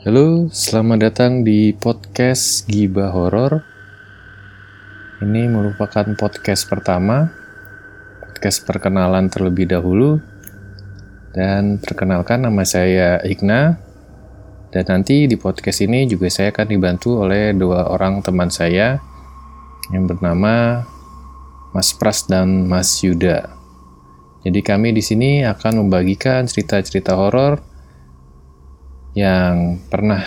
Halo, selamat datang di podcast Giba Horor. Ini merupakan podcast pertama, podcast perkenalan terlebih dahulu. Dan perkenalkan nama saya Igna. Dan nanti di podcast ini juga saya akan dibantu oleh dua orang teman saya yang bernama Mas Pras dan Mas Yuda. Jadi kami di sini akan membagikan cerita-cerita horor yang pernah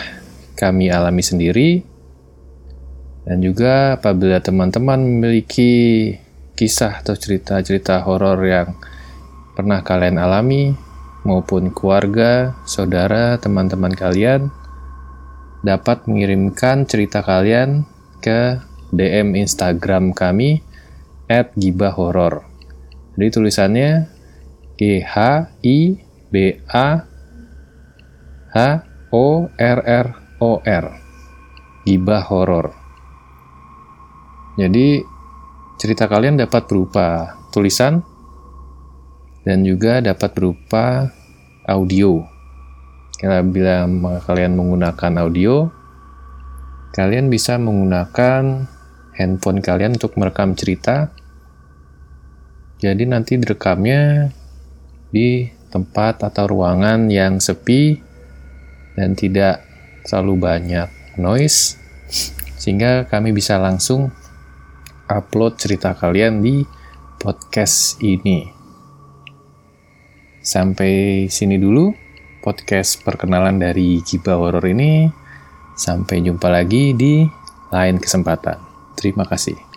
kami alami sendiri dan juga apabila teman-teman memiliki kisah atau cerita-cerita horor yang pernah kalian alami maupun keluarga, saudara, teman-teman kalian dapat mengirimkan cerita kalian ke DM Instagram kami at gibahoror. Jadi tulisannya G H I B A H O R R O R. Gibah horor. Jadi cerita kalian dapat berupa tulisan dan juga dapat berupa audio. Karena bila kalian menggunakan audio, kalian bisa menggunakan handphone kalian untuk merekam cerita. Jadi nanti direkamnya di tempat atau ruangan yang sepi dan tidak terlalu banyak noise sehingga kami bisa langsung upload cerita kalian di podcast ini. Sampai sini dulu podcast perkenalan dari Giba Horror ini. Sampai jumpa lagi di lain kesempatan. Terima kasih.